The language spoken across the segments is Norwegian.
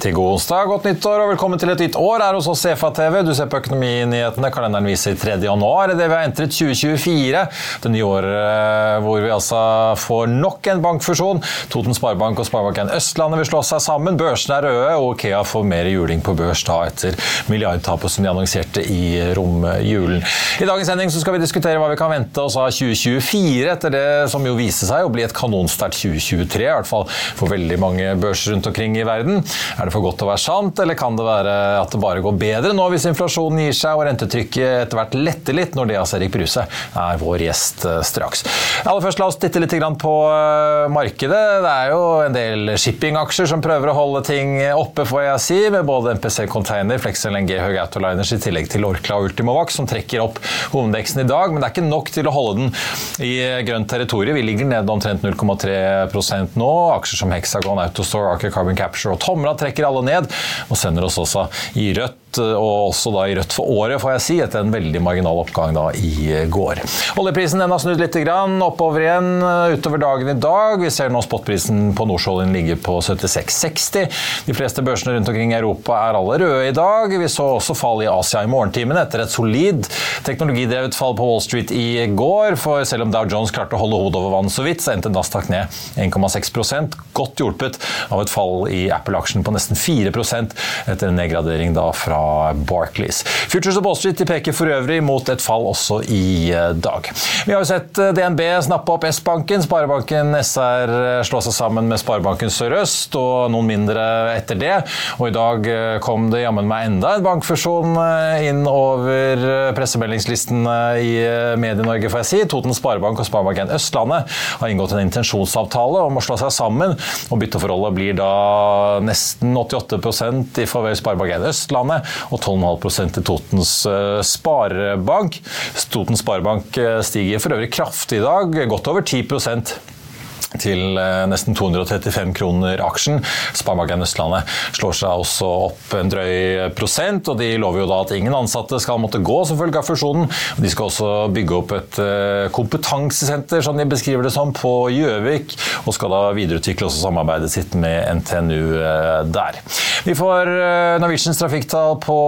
riktig god onsdag, godt nyttår og velkommen til et nytt år her hos oss CFA TV. Du ser på Økonominyhetene. Kalenderen viser 3. januar. Det vi har entret 2024. Det nye året eh, hvor vi altså får nok en bankfusjon. Toten Sparebank og Sparebanken Østlandet vil slå seg sammen. Børsene er røde, og Okea får mer juling på børs da etter milliardtapet som de annonserte i romjulen. I dagens sending så skal vi diskutere hva vi kan vente oss av 2024 etter det som jo viser seg å bli et kanonsterkt 2023, i hvert fall for veldig mange børser rundt omkring i verden. Er det for godt til å være sant, eller kan det være at det bare går bedre nå hvis inflasjonen gir seg og rentetrykket etter hvert letter litt, når av Erik Bruse er vår gjest eh, straks. Aller først, la oss titte litt på eh, markedet. Det er jo en del shippingaksjer som prøver å holde ting oppe, får jeg si, med både MPC Container, Flex LNG, Høg Autoliners i tillegg til Orkla og Ultimovac, som trekker opp hovedveksten i dag, men det er ikke nok til å holde den i grønt territorium. Vi ligger nede omtrent 0,3 nå. Aksjer som Hexagon, Autostore, Aker Carbon Capture og Tomra trekker alle ned, og sender oss også i rødt, og også da i rødt for året, får jeg si, etter en veldig marginal oppgang da i går. Oljeprisen den har snudd litt grann, oppover igjen utover dagen i dag. Vi ser nå spotprisen på Nordsjøoljen ligger på 76,60. De fleste børsene rundt omkring i Europa er alle røde i dag. Vi så også fall i Asia i morgentimene etter et solid teknologidrevet fall på Wall Street i går. For selv om Dow Jones klarte å holde hodet over vann så vidt, så endte Nasdaq ned 1,6% godt hjulpet av et fall i Apple-aksjen på nesten 4 etter en nedgradering da fra Barclays. Futures og Wall Street peker for øvrig mot et fall også i dag. Vi har jo sett DNB snappe opp S-banken, Sparebanken SR slå seg sammen med Sparebanken Sør-Øst og noen mindre etter det. Og i dag kom det jammen meg enda en bankfusjon inn over pressemeldingslisten i Medie-Norge, får jeg si. Toten Sparebank og Sparebanken Østlandet har inngått en intensjonsavtale om å slå seg sammen, og bytteforholdet blir da nesten 88% i favør Sparebanken Østlandet og 12,5 til Totens Sparebank. Totens Sparebank stiger for øvrig kraftig i dag, godt over 10 til nesten 235 kroner aksjen. Sparebanken Østlandet slår seg også opp en drøy prosent, og de lover jo da at ingen ansatte skal måtte gå som følge av fusjonen. De skal også bygge opp et kompetansesenter, som de beskriver det som, på Gjøvik, og skal da videreutvikle også samarbeidet sitt med NTNU der. Vi får Norwegians trafikktall på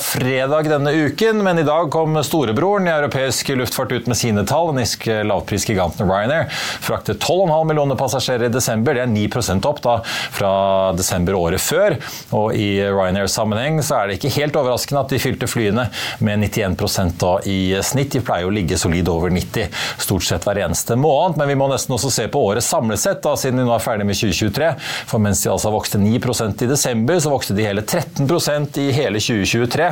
fredag denne uken, men i dag kom storebroren i europeisk luftfart ut med sine tall. Den irske lavprisgiganten Ryanair fraktet 12,5 millioner passasjerer i desember. Det er 9% opp da fra desember året før. Og i Ryanair-sammenheng så er det ikke helt overraskende at de fylte flyene med 91% da i snitt. De pleier å ligge solid over 90 stort sett hver eneste måned, men vi må nesten også se på året samlet sett, da, siden vi nå er ferdig med 2023. For mens de altså vokste 9% i desember, så vokste de hele 13% i hele 2023,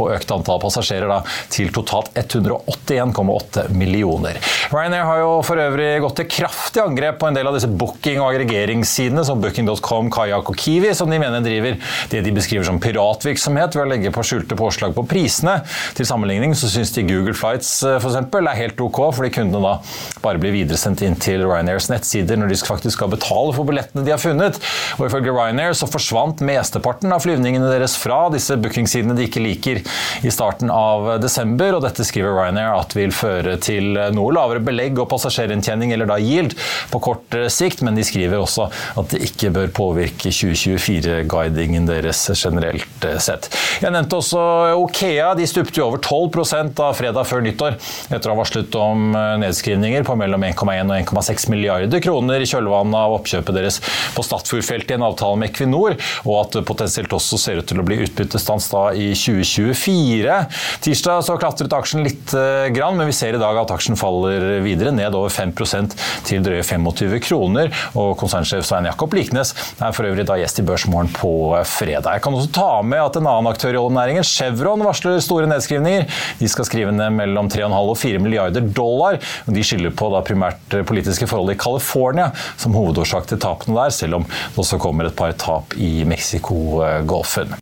og økte antall passasjerer da til totalt 181,8 millioner. Ryanair har jo for øvrig gått til kraftig angrep på en del av disse booking- og aggregeringssidene som Booking.com, Kayak og Kiwi, som de mener driver det de beskriver som piratvirksomhet ved å legge på skjulte påslag på prisene. Til sammenligning så syns de Google Flights for eksempel, er helt ok, fordi kundene da bare blir videresendt inn til Ryanairs nettsider når de faktisk skal betale for billettene de har funnet. Og ifølge Ryanair så forsvant mesteparten av flyvningene deres fra disse bookingsidene de ikke liker i starten av desember, og dette skriver Ryanair at vil føre til noe lavere belegg og passasjerinntjening, eller da yield, på kort sikt, men de skriver også at det ikke bør påvirke 2024-guidingen deres generelt sett. Jeg nevnte også Okea. De stupte jo over 12% av fredag før nyttår etter å ha varslet om nedskrivninger på mellom 1,1 og 1,6 milliarder kroner i kjølvannet av oppkjøpet deres på Statfjordfeltet i en avtale med Equinor, og at det potensielt også ser ut til å bli utbyttestans da i 2024. Tirsdag så klatret aksjen litt, grann, men vi ser i dag at aksjen faller videre, ned over 5% til drøye 25 kroner. og Konsernsjef Svein Jakob Liknes er for øvrig da gjest i Børsmorgen på fredag. Jeg kan også ta med at en annen aktør i oljenæringen, Chevron, varsler store nedskrivninger. De skal skrive ned mellom 3,5 og 4 milliarder dollar. De skylder på da primært politiske forhold i California som hovedårsak til tapene der, selv om det også kommer et par tap i Mexico-golfen.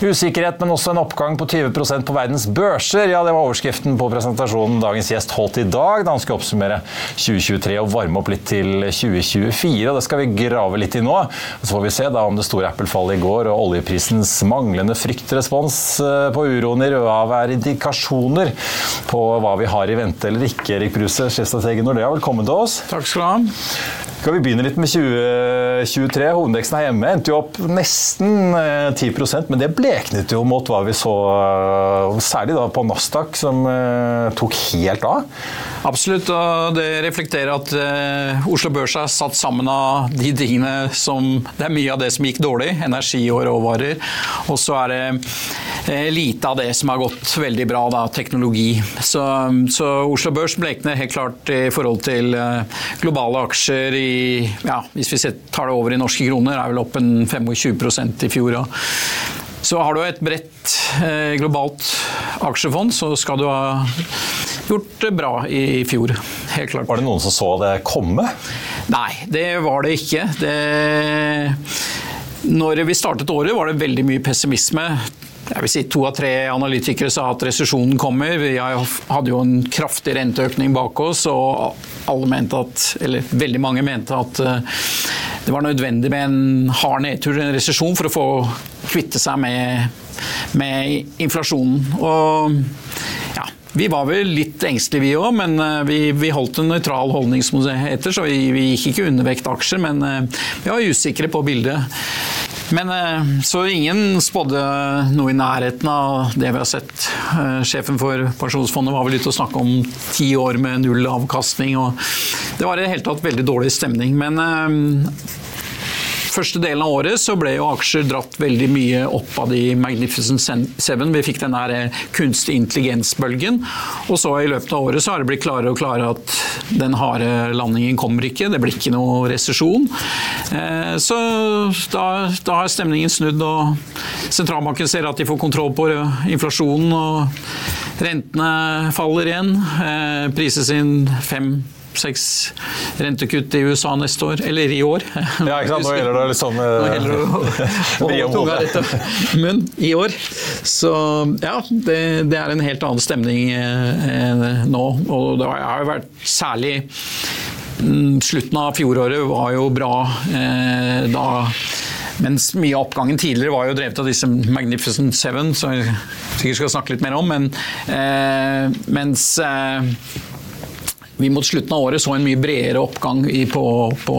Usikkerhet, men også en oppgang på 20% på verdens børser. Ja, Det var overskriften på presentasjonen dagens gjest holdt i dag, da han skulle oppsummere 2023 og varme opp litt til 2024. og Det skal vi grave litt i nå. Så får vi se da om det store Apple-fallet i går og oljeprisens manglende fryktrespons eh, på uroen i Rødhavet er indikasjoner på hva vi har i vente eller ikke. Erik Bruse, sjefstrateg i Nordea, velkommen til oss. Takk skal du ha. Skal vi begynne litt med 2023? Hovedindeksen her hjemme endte jo opp nesten 10 eh, men det bleknet jo mot hva vi så, eh, særlig da på Nasdaq, som eh, tok helt av. Absolutt, og det reflekterer at Oslo Børs er satt sammen av de tingene som Det er mye av det som gikk dårlig, energi og råvarer. Og så er det lite av det som har gått veldig bra, da, teknologi. Så, så Oslo Børs blekner helt klart i forhold til globale aksjer i ja, Hvis vi tar det over i norske kroner, er vel opp en 25% i fjor. Så har du et bredt eh, globalt aksjefond, så skal du ha gjort det bra i fjor. Helt klart. Var det noen som så det komme? Nei, det var det ikke. Det når vi startet året, var det veldig mye pessimisme jeg vil si To av tre analytikere sa at resesjonen kommer. Vi hadde jo en kraftig renteøkning bak oss, og alle mente at, eller veldig mange mente at eh, det var nødvendig med en hard nedtur, en resesjon, for å få kvitte seg med, med inflasjonen. Og ja, vi var vel litt engstelige vi òg, men eh, vi, vi, holdt en nøytral holdning som det heter, så vi, vi gikk ikke undervekt aksjer. Men eh, vi var usikre på bildet. Men Så ingen spådde noe i nærheten av det vi har sett. Sjefen for Pensjonsfondet var vel ute og snakka om ti år med null avkastning. og Det var i det hele tatt veldig dårlig stemning. Men første delen av året så ble jo aksjer dratt veldig mye opp av de Magnificent Seven. Vi fikk den eh, kunstig intelligens-bølgen. Og så i løpet av året så har det blitt klarere og klarere at den harde landingen kommer ikke. Det blir ikke noe resesjon. Eh, så da, da har stemningen snudd, og sentralbanken ser at de får kontroll på inflasjonen. og Rentene faller igjen. Eh, prises inn fem seks rentekutt i USA neste år, eller i år. Ja, ikke sant? Nå gjelder det liksom Nå eh, gjelder det å holde tunga rett av munnen i år. Så ja, det, det, er en helt annen stemning eh, nå. Og det har jo vært særlig mm, Slutten av fjoråret var jo bra eh, da mens mye av oppgangen tidligere var jo drevet av disse Magnificent Seven, som vi sikkert skal snakke litt mer om. Men, eh, mens eh, vi mot slutten av året så en mye bredere oppgang på, på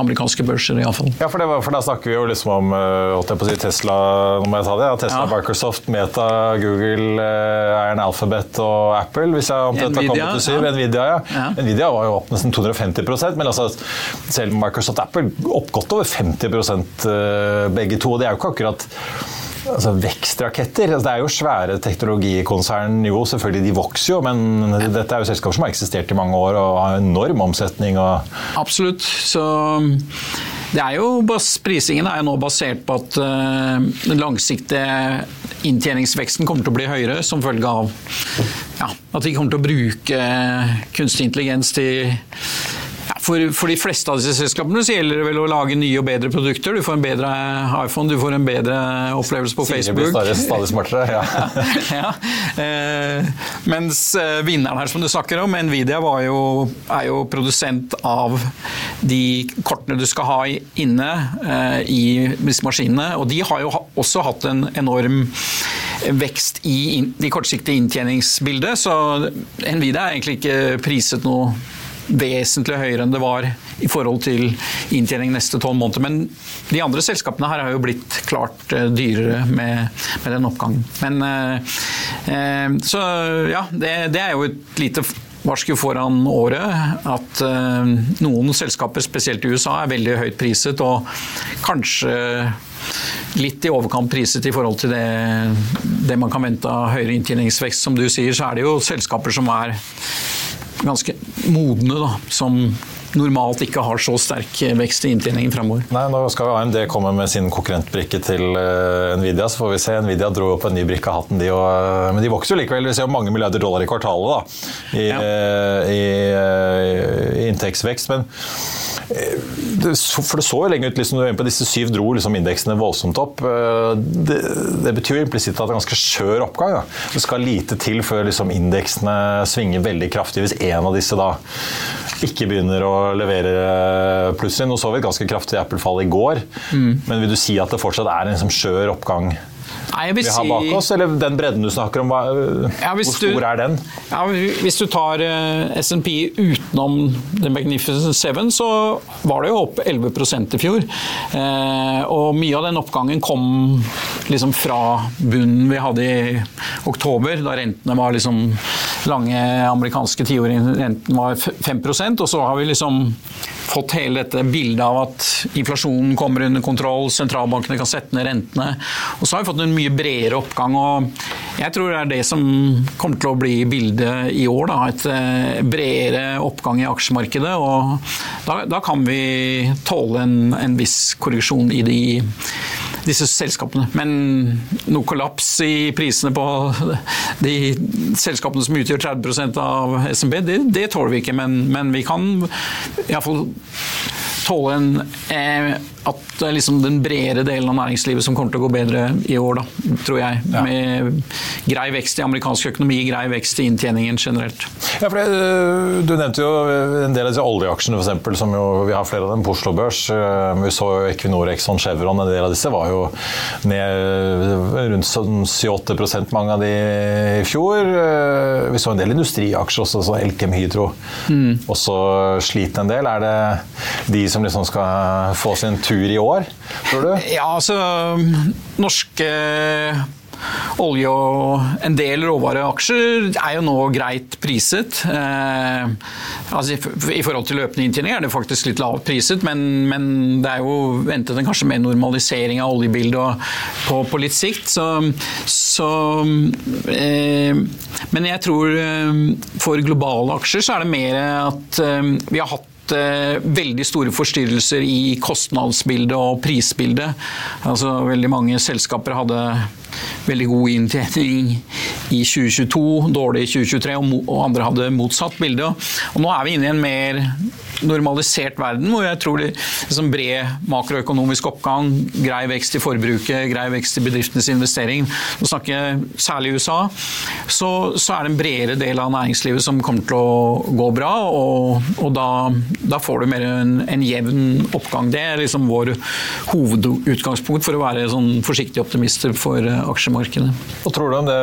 amerikanske børser. I alle fall. Ja, for, var, for, Da snakker vi jo liksom om uh, si Tesla, nå må jeg ta det, ja, Tesla, ja. Microsoft, Meta, Google, Iron Alphabet og Apple. hvis jeg omtrent har kommet til syv. Ja. Nvidia, ja. Nvidia var jo opp nesten 250% men altså, selv Microsoft og Apple opp godt over 50 uh, begge to. og Det er jo ikke akkurat altså vekstraketter. Altså, det er jo svære teknologikonsern. Jo, selvfølgelig, de vokser jo, men dette er jo selskaper som har eksistert i mange år og har enorm omsetning. Absolutt. Så det er jo, prisingen er jo nå basert på at uh, den langsiktige inntjeningsveksten kommer til å bli høyere som følge av ja, at vi kommer til å bruke kunstig intelligens til for, for, de fleste av disse selskapene så gjelder det vel å lage nye og bedre produkter. Du får en bedre iPhone, du får en bedre opplevelse på Facebook. Blir stadig, stadig smartere, ja. ja. Eh, mens eh, vinneren her som du snakker om, Nvidia jo, er jo produsent av de kortene du skal ha inne eh, i disse maskinene. Og de har jo også hatt en enorm vekst i de kortsiktige inntjeningsbildet, så Nvidia er egentlig ikke priset noe vesentlig høyere enn det var i forhold til inntjening neste tolv måneder. Men de andre selskapene her har jo blitt klart eh, dyrere med, med den oppgangen. Men, eh, eh, så ja, det, det, er jo et lite varsku foran året at noen selskaper, spesielt i USA, er veldig høyt priset, og kanskje litt i overkant priset i forhold til det, det man kan vente av høyere inntjeningsvekst. Som du sier, så er det jo selskaper som er ganske modne, da, som normalt ikke har så sterk vekst i inntjeningen framover. Nei, nå skal AMD komme med sin konkurrentbrikke til uh, Nvidia, så får vi se. Nvidia dro opp en ny brikke av hatten, de. Og, uh, men de vokser jo likevel. Vi ser jo mange milliarder dollar i kvartalet da, i, ja. uh, i, i inntektsvekst. Men det, for det så jo lenge ut liksom, på disse syv dro liksom, indeksene voldsomt opp. Det, det betyr jo implisitt at det er ganske skjør oppgang. Da. Det skal lite til før liksom, indeksene svinger veldig kraftig. Hvis en av disse da ikke begynner å levere plutselig. Nå så vi et ganske kraftig Apple-fall i går, mm. men vil du si at det fortsatt er en liksom skjør oppgang Nei, vi har bak oss? Eller den bredden du snakker om, ja, hvor stor du, er den? Ja, hvis du tar uh, eh, SMP utenom The Magnificent Seven, så var det jo opp 11% i fjor. Uh, og mye av den oppgangen kom liksom fra bunnen vi hadde i oktober, da rentene var liksom lange amerikanske tiårrenten var 5% og så har vi liksom fått hele dette bildet av at inflasjonen kommer under kontroll, sentralbankene kan sette ned rentene. Og så har vi fått en mye bredere oppgang. og Jeg tror det er det som kommer til å bli bildet i år. Da. Et eh, bredere oppgang i aksjemarkedet. og Da, da kan vi tåle en, en viss korreksjon i de disse selskapene. Men noe kollaps i prisene på de selskapene som utgjør 30 av SMB, det, det tåler vi ikke. Men, men vi kan iallfall tåle en, eh, at det liksom den bredere delen av næringslivet som kommer til å gå bedre i år, da, tror jeg. Ja. Med grei vekst i amerikansk økonomi, grei vekst i inntjeningen generelt. Ja, for det, eh, Du nevnte jo en del av disse oljeaksjene, eksempel, som jo, vi har flere av dem på Oslo Børs. Eh, vi så jo Equinor, Exxon, Chevron, en del av disse var jo ned rundt 7-8% sånn mange av de i fjor. Vi så en del industriaksjer også, så Elkem Hydro mm. også sliter en del. Er det de som som liksom skal få sin tur i år, tror du? Ja, altså Norske olje og en del råvareaksjer er jo nå greit priset. Eh, altså I forhold til løpende inntjening er det faktisk litt lavt priset, men, men det er jo ventet en kanskje mer normalisering av oljebildet på, på, litt sikt. Så, så eh, Men jeg tror eh, for globale aksjer så er det mer at eh, vi har hatt Eh, veldig store forstyrrelser i kostnadsbildet og prisbildet. Altså, veldig mange selskaper hadde veldig god inntjening i 2022, dårlig i 2023, og andre hadde motsatt bilde. Og nå er vi inne i en mer normalisert verden, hvor jeg tror det liksom bred makroøkonomisk oppgang, grei vekst i forbruket, grei vekst i bedriftenes investering, nå snakker jeg særlig USA, så, så, er det en bredere del av næringslivet som kommer til å gå bra, og, og da, da, får du mer en, en, jevn oppgang. Det er liksom vår hovedutgangspunkt for å være sånn forsiktige optimister for aksjemarkedet. Hva tror du om det,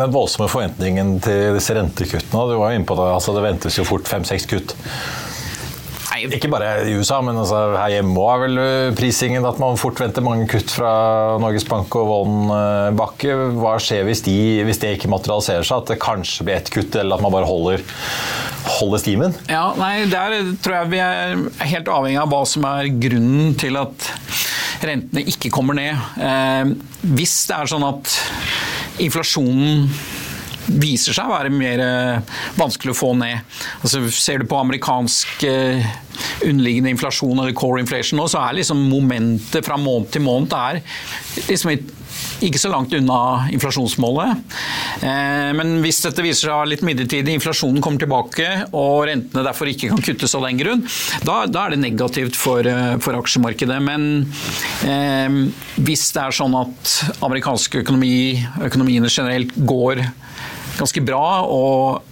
den voldsomme forventningen til disse rentekuttene? Du var jo inne på det, altså det ventes jo fort fem-seks kutt. Nei, ikke bare i USA, men altså her hjemme er vel prisingen at man fort venter mange kutt fra Norges Bank og Vollen eh, Bakke. Hva skjer hvis, de, hvis det ikke materialiserer seg? At det kanskje blir ett kutt, eller at man bare holder, holder stimen? Ja, nei, Der tror jeg vi er helt avhengig av hva som er grunnen til at rentene ikke kommer ned. Eh, hvis det er sånn at inflasjonen viser seg å være mer eh, vanskelig å få ned. Altså, ser du på amerikansk eh, underliggende inflasjon eller core inflation nå, så er liksom momentet fra måned til måned er liksom ikke så langt unna inflasjonsmålet. Eh, men hvis dette viser seg litt midlertidig, inflasjonen kommer tilbake og rentene derfor ikke kan kuttes av den grunn, da, da er det negativt for, eh, for aksjemarkedet. Men eh, hvis det er sånn at amerikansk økonomi, økonomiene generelt, går ganske bra, og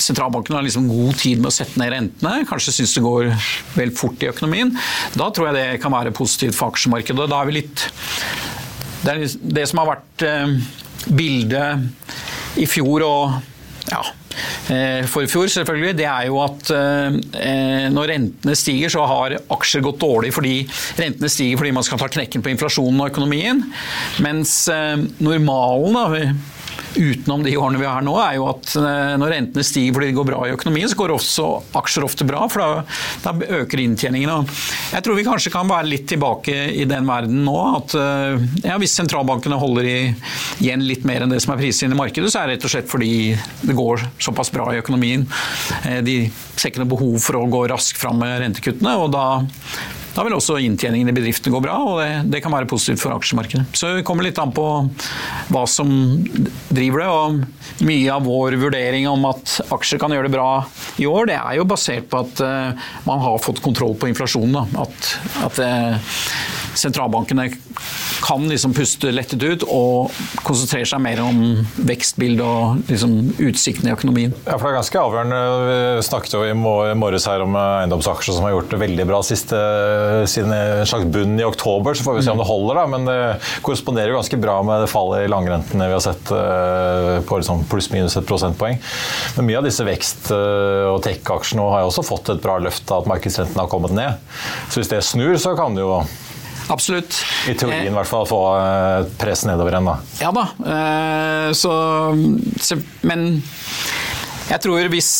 sentralbanken har liksom god tid med å sette ned rentene, kanskje syns det går vel fort i økonomien, da tror jeg det kan være positivt for aksjemarkedet. Da er vi litt det, det som har vært eh, bildet i fjor og ja, eh, for i fjor, selvfølgelig, det er jo at eh, når rentene stiger, så har aksjer gått dårlig fordi rentene stiger fordi man skal ta knekken på inflasjonen og økonomien. Mens normalen da, utenom de årene vi har nå, er jo at eh, når rentene stiger fordi det går bra i økonomien, så går også aksjer ofte bra, for da, da øker inntjeningen. Jeg tror vi kanskje kan være litt tilbake i den verden nå. at eh, ja, Hvis sentralbankene holder igjen litt mer enn det som er priset inn i markedet, så er det rett og slett fordi det går såpass bra i økonomien. Eh, de ser ikke noe behov for å gå raskt fram med rentekuttene. og da da vil også inntjeningen i bedriftene gå bra, og det, det, kan være positivt for aksjemarkedet. Så det kommer litt an på hva som driver det. og Mye av vår vurdering om at aksjer kan gjøre det bra i år, det er jo basert på at uh, man har fått kontroll på inflasjonen. Da. At, at uh, sentralbankene kan liksom puste lettet ut og konsentrere seg mer om vekstbildet og liksom utsiktene i økonomien. Ja, for det er ganske avgjørende. Vi snakket jo i morges her om eiendomsaksjer som har gjort det veldig bra siste, siden en slags bunn i oktober. Så får vi se om det holder, da. Men det korresponderer jo ganske bra med det fallet i langrentene vi har sett eh, på liksom pluss-minus et prosentpoeng. Men mye av disse vekst- eh, og tech-aksjene har jo også fått et bra løft av at markedsrentene har kommet ned. Så hvis det snur, så kan det jo Absolutt. I teorien i hvert fall få eh, press nedover igjen, da. Ja da. Eh, så, Men jeg tror hvis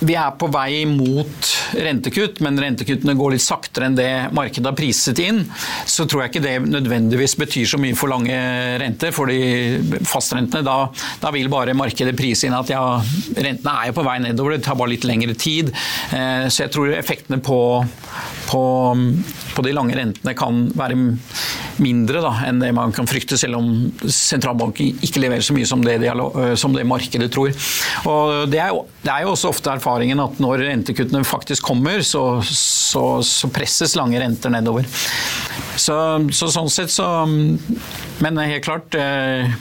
vi er på vei mot rentekutt, men rentekuttene går litt saktere enn det markedet har priset inn, så tror jeg ikke det nødvendigvis betyr så mye for lange renter. For de fastrentene, da, da, vil bare markedet prise inn at ja, rentene er jo på vei nedover, det tar bare litt lengre tid. Eh, så jeg tror effektene på, på på de lange rentene kan være mindre da, enn det man kan frykte, selv om sentralbanken ikke leverer så mye som det, de som det markedet tror. Og det er, jo, det, er jo, også ofte erfaringen at når rentekuttene faktisk kommer, så, så, så presses lange renter nedover. Så, så, sånn sett så Men helt klart eh,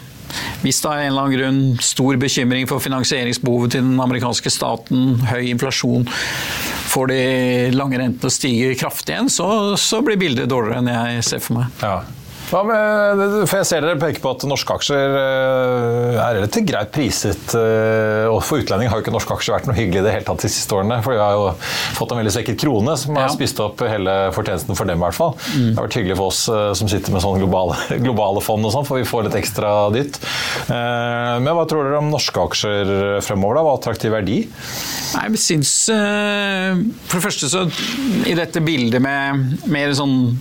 hvis det er en eller annen grunn stor bekymring for finansieringsbehovet til den amerikanske staten, høy inflasjon, får de lange rentene stige kraftig igjen, så, så, blir bildet dårligere enn jeg ser for meg. Ja. Ja, men, for jeg ser dere peker på at norske aksjer eh, er relativt greit priset. eh, Og for utlendinger har jo ikke norske aksjer vært noe hyggelig i det hele tatt de siste årene. For vi har jo fått en veldig svekket krone som har Ja. spist opp hele fortjenesten for dem. i hvert fall. Det har vært hyggelig for oss eh, som sitter med sånne globale, globale fond, og sånn, for vi får litt ekstra dytt. Men hva tror dere om norske aksjer fremover? da? Hva attraktiv verdi? Nei, jeg syns For det første så i dette bildet med mer sånn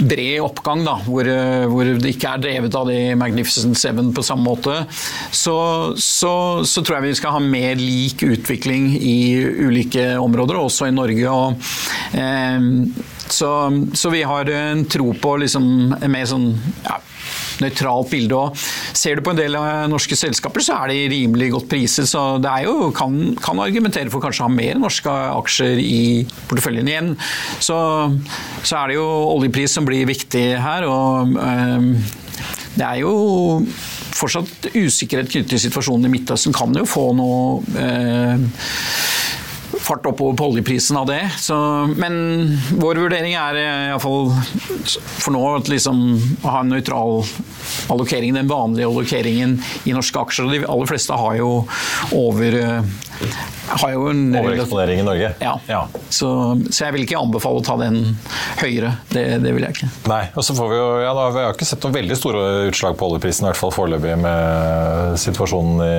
bred oppgang, da, hvor, eh, hvor det ikke er drevet av de Magnificent Seven på samme måte, så, så, så tror jeg vi skal ha mer lik utvikling i ulike områder, også i Norge. Og, eh, så, så vi har en tro på liksom mer sånn ja, nøytralt bilde. Og ser du på en del av norske selskaper, så er de rimelig godt priset. Så det er jo, kan, kan argumentere for kanskje å ha mer norske aksjer i porteføljen igjen. Så, så er det jo oljepris som blir viktig her. og øhm, det er jo fortsatt usikkerhet knyttet til situasjonen i Midtøsten. Kan jo få noe øh, fart oppover på oljeprisen av det. Så, men vår vurdering er iallfall for nå at liksom, å ha en nøytral allokering, den vanlige allokeringen i norske aksjer. De aller fleste har jo over har jo en Overeksponering i Norge? Ja. ja. Så, så jeg vil ikke anbefale å ta den høyere. Det, det vil jeg ikke. Nei, og så får Vi jo, ja, da, vi har ikke sett noen veldig store utslag på oljeprisen, i hvert fall foreløpig med situasjonen i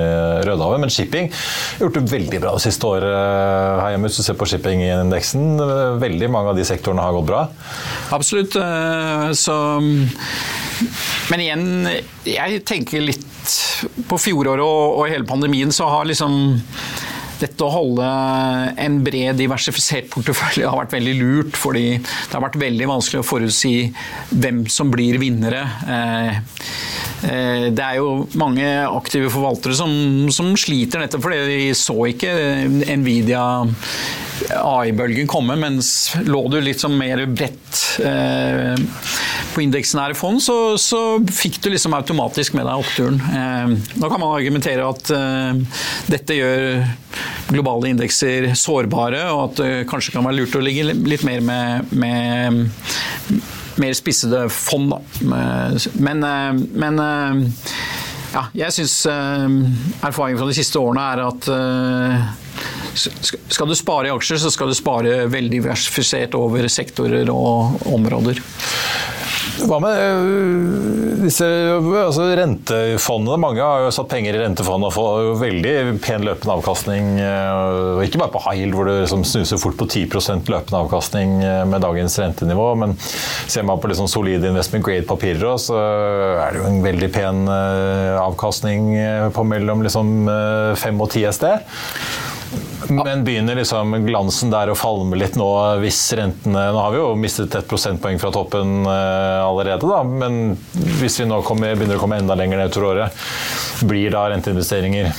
Rødehavet. Men shipping har gjort det veldig bra det siste året her hjemme. Hvis du ser på shippingindeksen, veldig mange av de sektorene har gått bra. Absolutt. eh, Så Men igjen, jeg tenker litt på fjoråret og, og hele pandemien, så har liksom dette å holde en bred, diversifisert portefølje har vært veldig lurt, fordi det har vært veldig vanskelig å forutsi hvem som blir vinnere. Eh, eh, Det er jo mange aktive forvaltere som, som sliter nettopp fordi de så ikke Nvidia AI-bølgen komme, mens lå du litt sånn mer bredt eh, på indeksnære fond, så, så, fikk du liksom automatisk med deg oppturen. Eh, nå kan man argumentere at eh, dette gjør globale indekser sårbare, og at det kanskje kan være lurt å ligge litt mer med, med mer spissede fond. Da. Men, men ja, jeg syns erfaringen fra de siste årene er at skal du spare i aksjer, så skal du spare veldig diversifisert over sektorer og områder. Hva med øh, disse altså rentefondene? Mange har jo satt penger i rentefond og får veldig pen løpende avkastning. øh, Ikke bare på high hvor det liksom snuser fort på 10% løpende avkastning øh, med dagens rentenivå, men ser man på liksom solide investment grade-papirer, så er det jo en veldig pen avkastning på mellom liksom 5 og 10 SD. Men begynner liksom glansen der å falme litt nå hvis rentene Nå har vi jo mistet et prosentpoeng fra toppen uh, allerede, da. Men hvis vi nå kommer, begynner å komme enda lenger ned utover året, blir da renteinvesteringer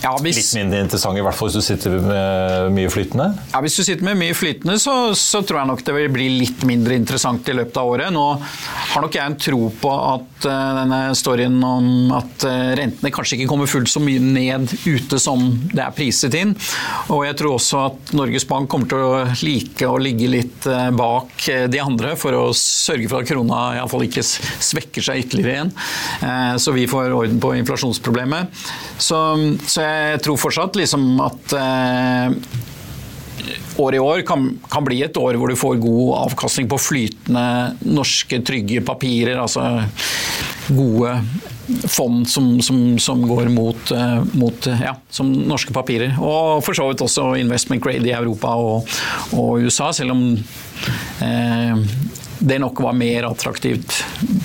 ja, hvis, litt mindre interessant, i hvert fall hvis du sitter med mye flytende? Ja, Hvis du sitter med mye flytende, så, så, tror jeg nok det vil bli litt mindre interessant i løpet av året. Nå har nok jeg en tro på at uh, denne storyen om at uh, rentene kanskje ikke kommer fullt så mye ned ute som det er priset inn. Og jeg tror også at Norges Bank kommer til å like å ligge litt uh, bak de andre for å sørge for at krona iallfall ikke svekker seg ytterligere igjen. Så vi får orden på inflasjonsproblemet. Så, så jeg tror fortsatt liksom at året i år kan, kan, bli et år hvor du får god avkastning på flytende norske, trygge papirer. Altså gode fond som, som, som går mot, mot ja, som norske papirer. Og for så vidt også investment grade i Europa og, og USA, selv om eh, det nok var mer attraktivt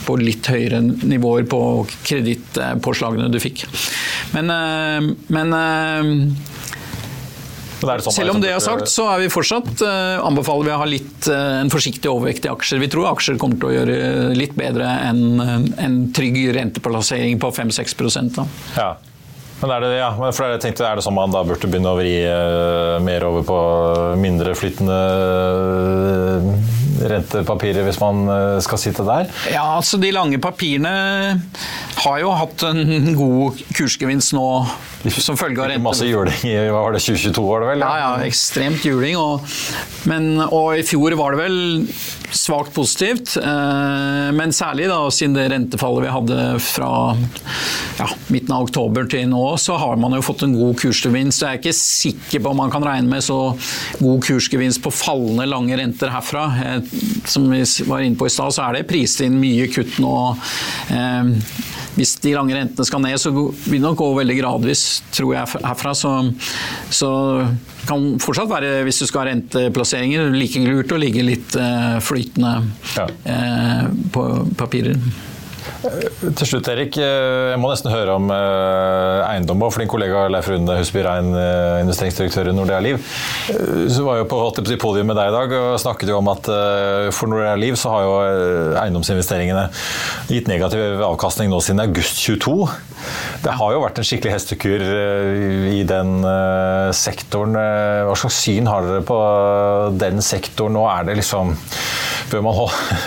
på litt høyere nivåer på kredittpåslagene du fikk. Men, men selv om det er sagt, så er vi fortsatt anbefaler vi å ha litt en forsiktig overvekt i aksjer. Vi tror aksjer kommer til å gjøre litt bedre enn en trygg renteplassering på 5-6 da. Ja. Men er det, ja, for jeg tenkte, er det sånn man da burde begynne å vri uh, mer over på mindre flyttende uh, rentepapirer hvis man eh, skal sitte der? Ja, altså De lange papirene har jo hatt en god kursgevinst nå som følge av rente. Masse juling i hva var det, 2022 var det vel? Ja, ja, ekstremt juling. Og, men, og i fjor var det vel svakt positivt. Eh, men særlig da, siden det rentefallet vi hadde fra ja, midten av oktober til nå, så har man jo fått en god kursgevinst. Jeg er ikke sikker på om man kan regne med så god kursgevinst på fallende lange renter herfra. Eh, som vi var inne på i stad, så er det prist inn mye kutt nå. Eh, hvis de lange rentene skal ned, så vil det nok gå veldig gradvis, tror jeg, herfra. Så, så kan fortsatt være, hvis du skal ha renteplasseringer, like lurt å ligge litt uh, flytende ja. uh, på papirer. Til slutt, Erik. Eh, jeg må nesten høre om eiendom. For din kollega Leif Rune Husby Rein, investeringsdirektør i Nordea Liv, så var jo på podium med deg i dag og snakket jo om at for Nordea Liv så har jo eiendomsinvesteringene gitt negativ avkastning nå siden august 22. Det har jo vært en skikkelig hestekur i den sektoren. Hva slags syn har dere på den sektoren? Nå er det liksom Bør man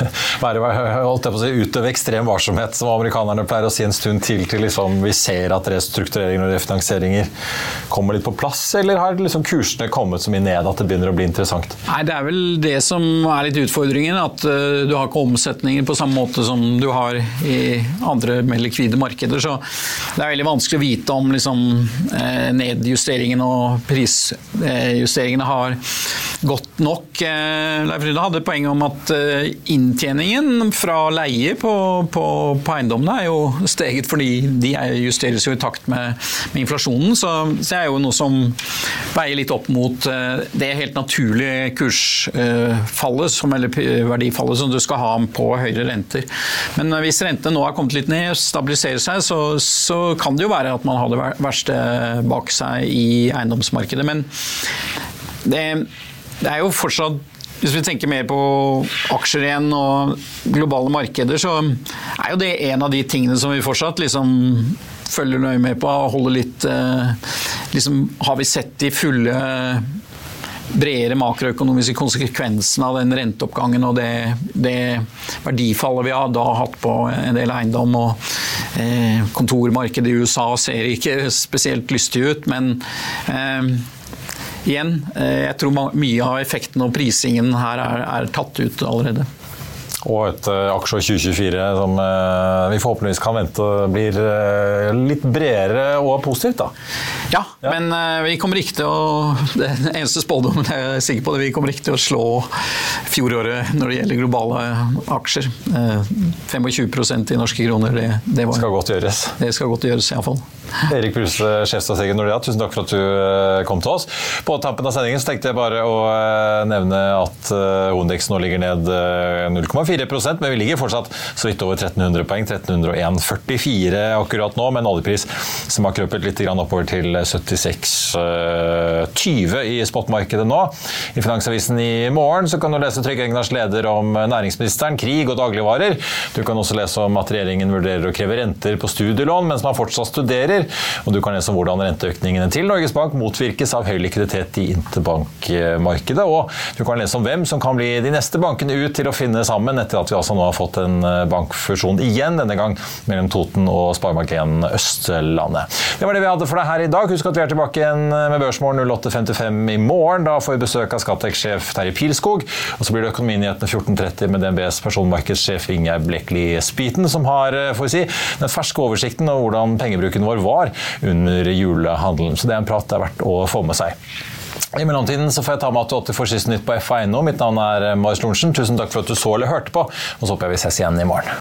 være, holdt jeg på å si, utøve ekstrem varsomhet, som amerikanerne pleier å si en stund til, til liksom vi ser at restruktureringer og refinansieringer kommer litt på plass? Eller har liksom kursene kommet så mye ned at det begynner å bli interessant? Nei, Det er vel det som er litt utfordringen. At uh, du har ikke omsetninger på samme måte som du har i andre mer likvide markeder. Så det er veldig vanskelig å vite om liksom, uh, nedjusteringen og prisjusteringene har gått nok. Uh, Leif Rydde hadde poeng om at Eh, inntjeningen fra leie på, på, på, eiendommene er jo steget fordi de justeres jo i takt med, med inflasjonen. Så, det er jo noe som veier litt opp mot eh, det helt naturlige kursfallet, som, eller verdifallet som du skal ha på høyere renter. Men eh, hvis rentene nå har kommet litt ned, stabiliserer seg, så, så kan det jo være at man har det verste bak seg i eiendomsmarkedet. Men det, det er jo fortsatt hvis vi tenker mer på aksjer igjen og globale markeder, så er jo det en av de tingene som vi fortsatt liksom følger nøye med på. Holder litt eh, liksom, Har vi sett de fulle bredere makroøkonomiske konsekvensene av den renteoppgangen og det, det verdifallet vi har da hatt på en del eiendom. og eh, Kontormarkedet i USA ser ikke spesielt lystig ut, men eh, igjen, eh, jeg tror mye av effekten og prisingen her er, er tatt ut allerede. Og et uh, aksje 2024 som uh, vi forhåpentligvis kan vente blir uh, litt bredere og positivt, da. Ja, ja. men vi kommer ikke til å Den eneste spådommen jeg er sikker på, det vi kommer ikke til å slå fjoråret når det gjelder globale aksjer. 25% i norske kroner, det, det var, skal godt gjøres. Det skal godt gjøres, iallfall. Erik Bruse, sjefstrateg i Nordea, tusen takk for at du eh, kom til oss. På tampen av sendingen så tenkte jeg bare å eh, nevne at eh, nå ligger ned 0,4% men vi ligger fortsatt så vidt over 1300 poeng. 1301,44 akkurat nå, med en oljepris som har krøpet litt oppover til 76,20 i spotmarkedet nå. I Finansavisen i morgen så kan du lese Trygve Egnars leder om næringsministeren, krig og dagligvarer. Du kan også lese om at regjeringen vurderer å kreve renter på studielån mens man fortsatt studerer rentepapirer. Og du kan lese om hvordan renteøkningene til Norges Bank motvirkes av høy likviditet i interbankmarkedet. Og du kan lese om hvem som kan bli de neste bankene ut til å finne sammen, etter at vi altså nå har fått en eh, bankfusjon igjen, denne gang mellom Toten og Sparebank1 Østlandet. Det var det vi hadde for deg her i dag. Husk at vi er tilbake igjen med Børsmorgen 08.55 i morgen. Da får vi besøk av Skattex-sjef Terje Pilskog. Og så blir det Økonominyhetene 14.30 med DNBs personmarkedssjef Ingjerd Blekli Spiten, som har eh, får vi si, den ferske oversikten over hvordan pengebruken vår var under julehandelen. Så det er en prat det er verdt å få med seg. I mellomtiden så får jeg ta med at du alltid får siste nytt på FA.no. Mitt navn er Marius Lorentzen. Tusen takk for at du så eller hørte på, og så håper jeg vi ses igjen i morgen.